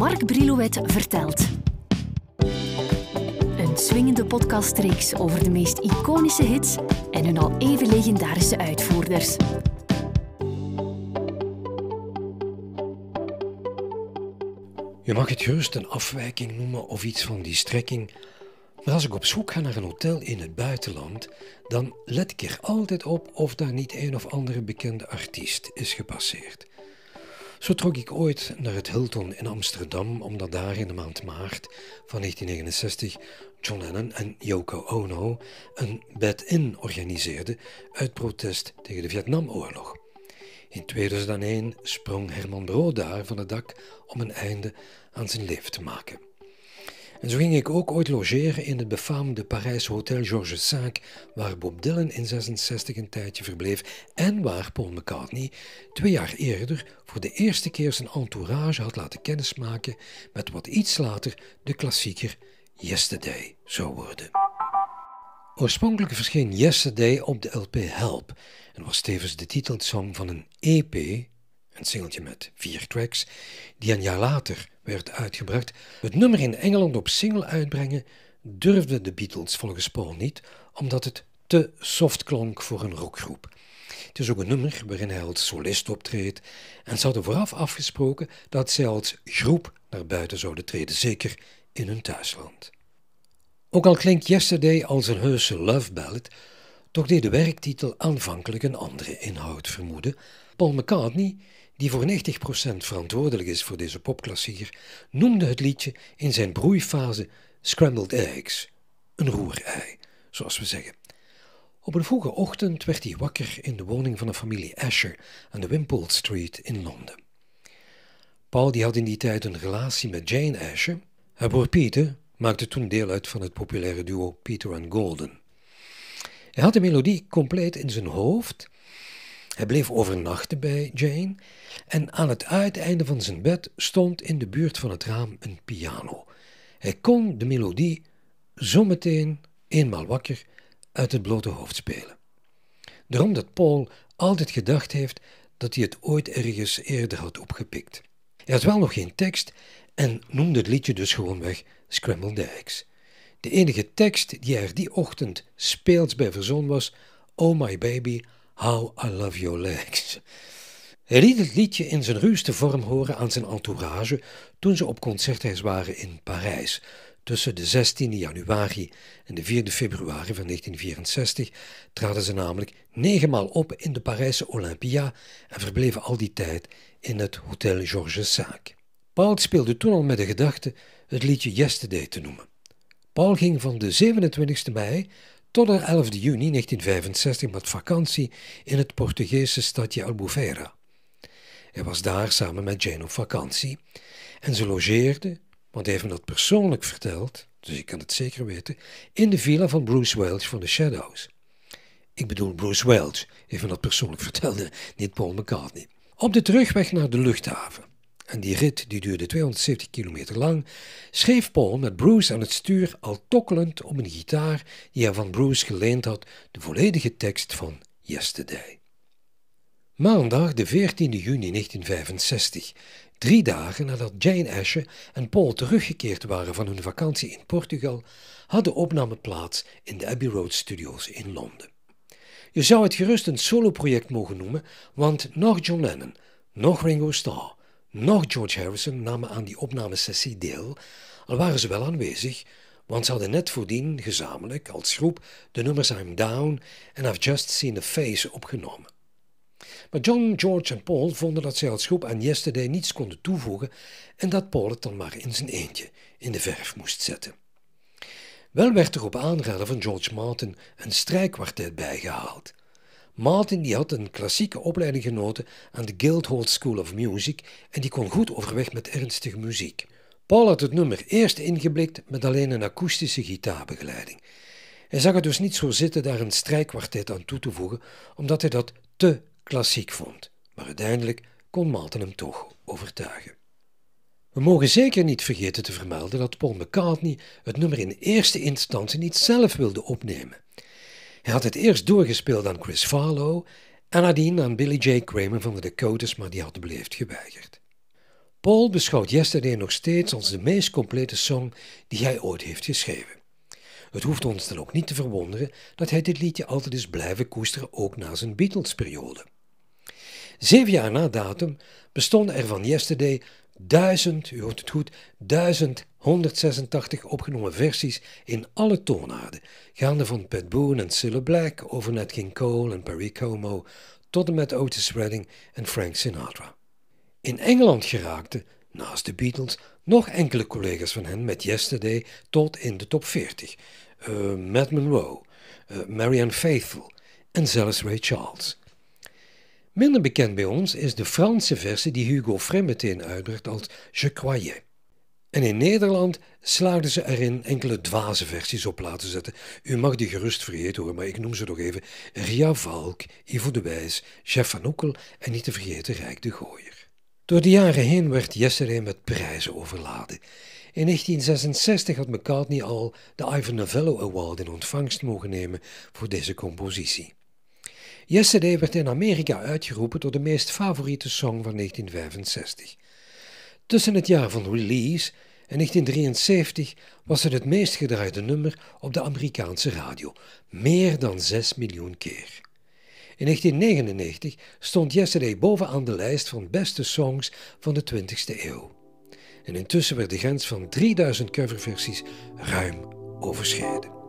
Mark Brilouet vertelt. Een swingende podcastreeks over de meest iconische hits en hun al even legendarische uitvoerders. Je mag het gerust een afwijking noemen of iets van die strekking, maar als ik op zoek ga naar een hotel in het buitenland, dan let ik er altijd op of daar niet een of andere bekende artiest is gepasseerd. Zo trok ik ooit naar het Hilton in Amsterdam, omdat daar in de maand maart van 1969 John Lennon en Yoko Ono een bed-in organiseerden uit protest tegen de Vietnamoorlog. In 2001 sprong Herman Brood daar van het dak om een einde aan zijn leven te maken. En zo ging ik ook ooit logeren in het befaamde Parijse Hotel Georges V, waar Bob Dylan in 66 een tijdje verbleef en waar Paul McCartney twee jaar eerder voor de eerste keer zijn entourage had laten kennismaken met wat iets later de klassieker Yesterday zou worden. Oorspronkelijk verscheen Yesterday op de LP Help en was tevens de titelsong van een EP, een singeltje met vier tracks, die een jaar later werd uitgebracht. Het nummer in Engeland op single uitbrengen durfden de Beatles volgens Paul niet, omdat het te soft klonk voor een rockgroep. Het is ook een nummer waarin hij als solist optreedt en ze hadden vooraf afgesproken dat zij als groep naar buiten zouden treden, zeker in hun thuisland. Ook al klinkt Yesterday als een heuse love ballad, toch deed de werktitel aanvankelijk een andere inhoud vermoeden. Paul McCartney, die voor 90% verantwoordelijk is voor deze popklassieker, noemde het liedje in zijn broeifase Scrambled Eggs, een roerei, zoals we zeggen. Op een vroege ochtend werd hij wakker in de woning van de familie Asher aan de Wimpole Street in Londen. Paul die had in die tijd een relatie met Jane Asher. Haar broer Peter maakte toen deel uit van het populaire duo Peter and Golden. Hij had de melodie compleet in zijn hoofd. Hij bleef overnachten bij Jane en aan het uiteinde van zijn bed stond in de buurt van het raam een piano. Hij kon de melodie zometeen, eenmaal wakker, uit het blote hoofd spelen. Daarom dat Paul altijd gedacht heeft dat hij het ooit ergens eerder had opgepikt. Hij had wel nog geen tekst en noemde het liedje dus gewoonweg Scrambled Eggs. De enige tekst die er die ochtend speels bij verzon was: Oh my baby, how I love your legs. Hij liet het liedje in zijn ruwste vorm horen aan zijn entourage toen ze op concertreis waren in Parijs. Tussen de 16 januari en de 4 februari van 1964 traden ze namelijk negenmaal op in de Parijse Olympia en verbleven al die tijd in het Hotel Georges V. Paul speelde toen al met de gedachte het liedje Yesterday te noemen. Paul ging van de 27 mei tot de 11 juni 1965 met vakantie in het Portugese stadje Albufeira. Hij was daar samen met Jane op vakantie en ze logeerden, want hij heeft me dat persoonlijk verteld, dus ik kan het zeker weten, in de villa van Bruce Welch van The Shadows. Ik bedoel, Bruce Welch heeft dat persoonlijk verteld, niet Paul McCartney. Op de terugweg naar de luchthaven en die rit die duurde 270 kilometer lang, schreef Paul met Bruce aan het stuur al tokkelend op een gitaar die hij van Bruce geleend had de volledige tekst van Yesterday. Maandag, de 14 juni 1965, drie dagen nadat Jane Asher en Paul teruggekeerd waren van hun vakantie in Portugal, had de opname plaats in de Abbey Road Studios in Londen. Je zou het gerust een soloproject mogen noemen, want nog John Lennon, nog Ringo Starr, nog George Harrison namen aan die opnamesessie deel, al waren ze wel aanwezig, want ze hadden net voordien gezamenlijk als groep de nummers I'm Down en I've Just Seen a Face opgenomen. Maar John, George en Paul vonden dat zij als groep aan Yesterday niets konden toevoegen en dat Paul het dan maar in zijn eentje in de verf moest zetten. Wel werd er op aanraden van George Martin een strijkkwartet bijgehaald. Martin die had een klassieke opleiding genoten aan de Guildhall School of Music en die kon goed overweg met ernstige muziek. Paul had het nummer eerst ingeblikt met alleen een akoestische gitaarbegeleiding. Hij zag het dus niet zo zitten daar een strijkkwartet aan toe te voegen, omdat hij dat te klassiek vond. Maar uiteindelijk kon Martin hem toch overtuigen. We mogen zeker niet vergeten te vermelden dat Paul McCartney het nummer in eerste instantie niet zelf wilde opnemen. Hij had het eerst doorgespeeld aan Chris Farlow en nadien aan Billy J. Kramer van de Dakotas, maar die had beleefd geweigerd. Paul beschouwt Yesterday nog steeds als de meest complete song die hij ooit heeft geschreven. Het hoeft ons dan ook niet te verwonderen dat hij dit liedje altijd is blijven koesteren, ook na zijn Beatles-periode. Zeven jaar na datum bestonden er van Yesterday duizend, u hoort het goed, 1186 opgenomen versies in alle toonaarden, gaande van Pat Boone en Cilla Black over Nat King Cole en Perry Como tot en met Otis Redding en Frank Sinatra. In Engeland geraakten, naast de Beatles, nog enkele collega's van hen met Yesterday tot in de top 40. Uh, Matt Monroe, uh, Marianne Faithfull en zelfs Ray Charles. Minder bekend bij ons is de Franse versie die Hugo Frey meteen uitbracht als Je croyais. En in Nederland slaagden ze erin enkele dwaze versies op laten zetten. U mag die gerust vergeten hoor, maar ik noem ze nog even. Ria Valk, Ivo de Wijs, Chef van Oekel en niet te vergeten Rijk de Gooier. Door de jaren heen werd Yesterday met prijzen overladen. In 1966 had McCartney al de Ivan Novello Award in ontvangst mogen nemen voor deze compositie. Yesterday werd in Amerika uitgeroepen tot de meest favoriete song van 1965. Tussen het jaar van release en 1973 was het het meest gedraaide nummer op de Amerikaanse radio, meer dan 6 miljoen keer. In 1999 stond Yesterday bovenaan de lijst van beste songs van de 20e eeuw. En intussen werd de grens van 3000 coverversies ruim overschreden.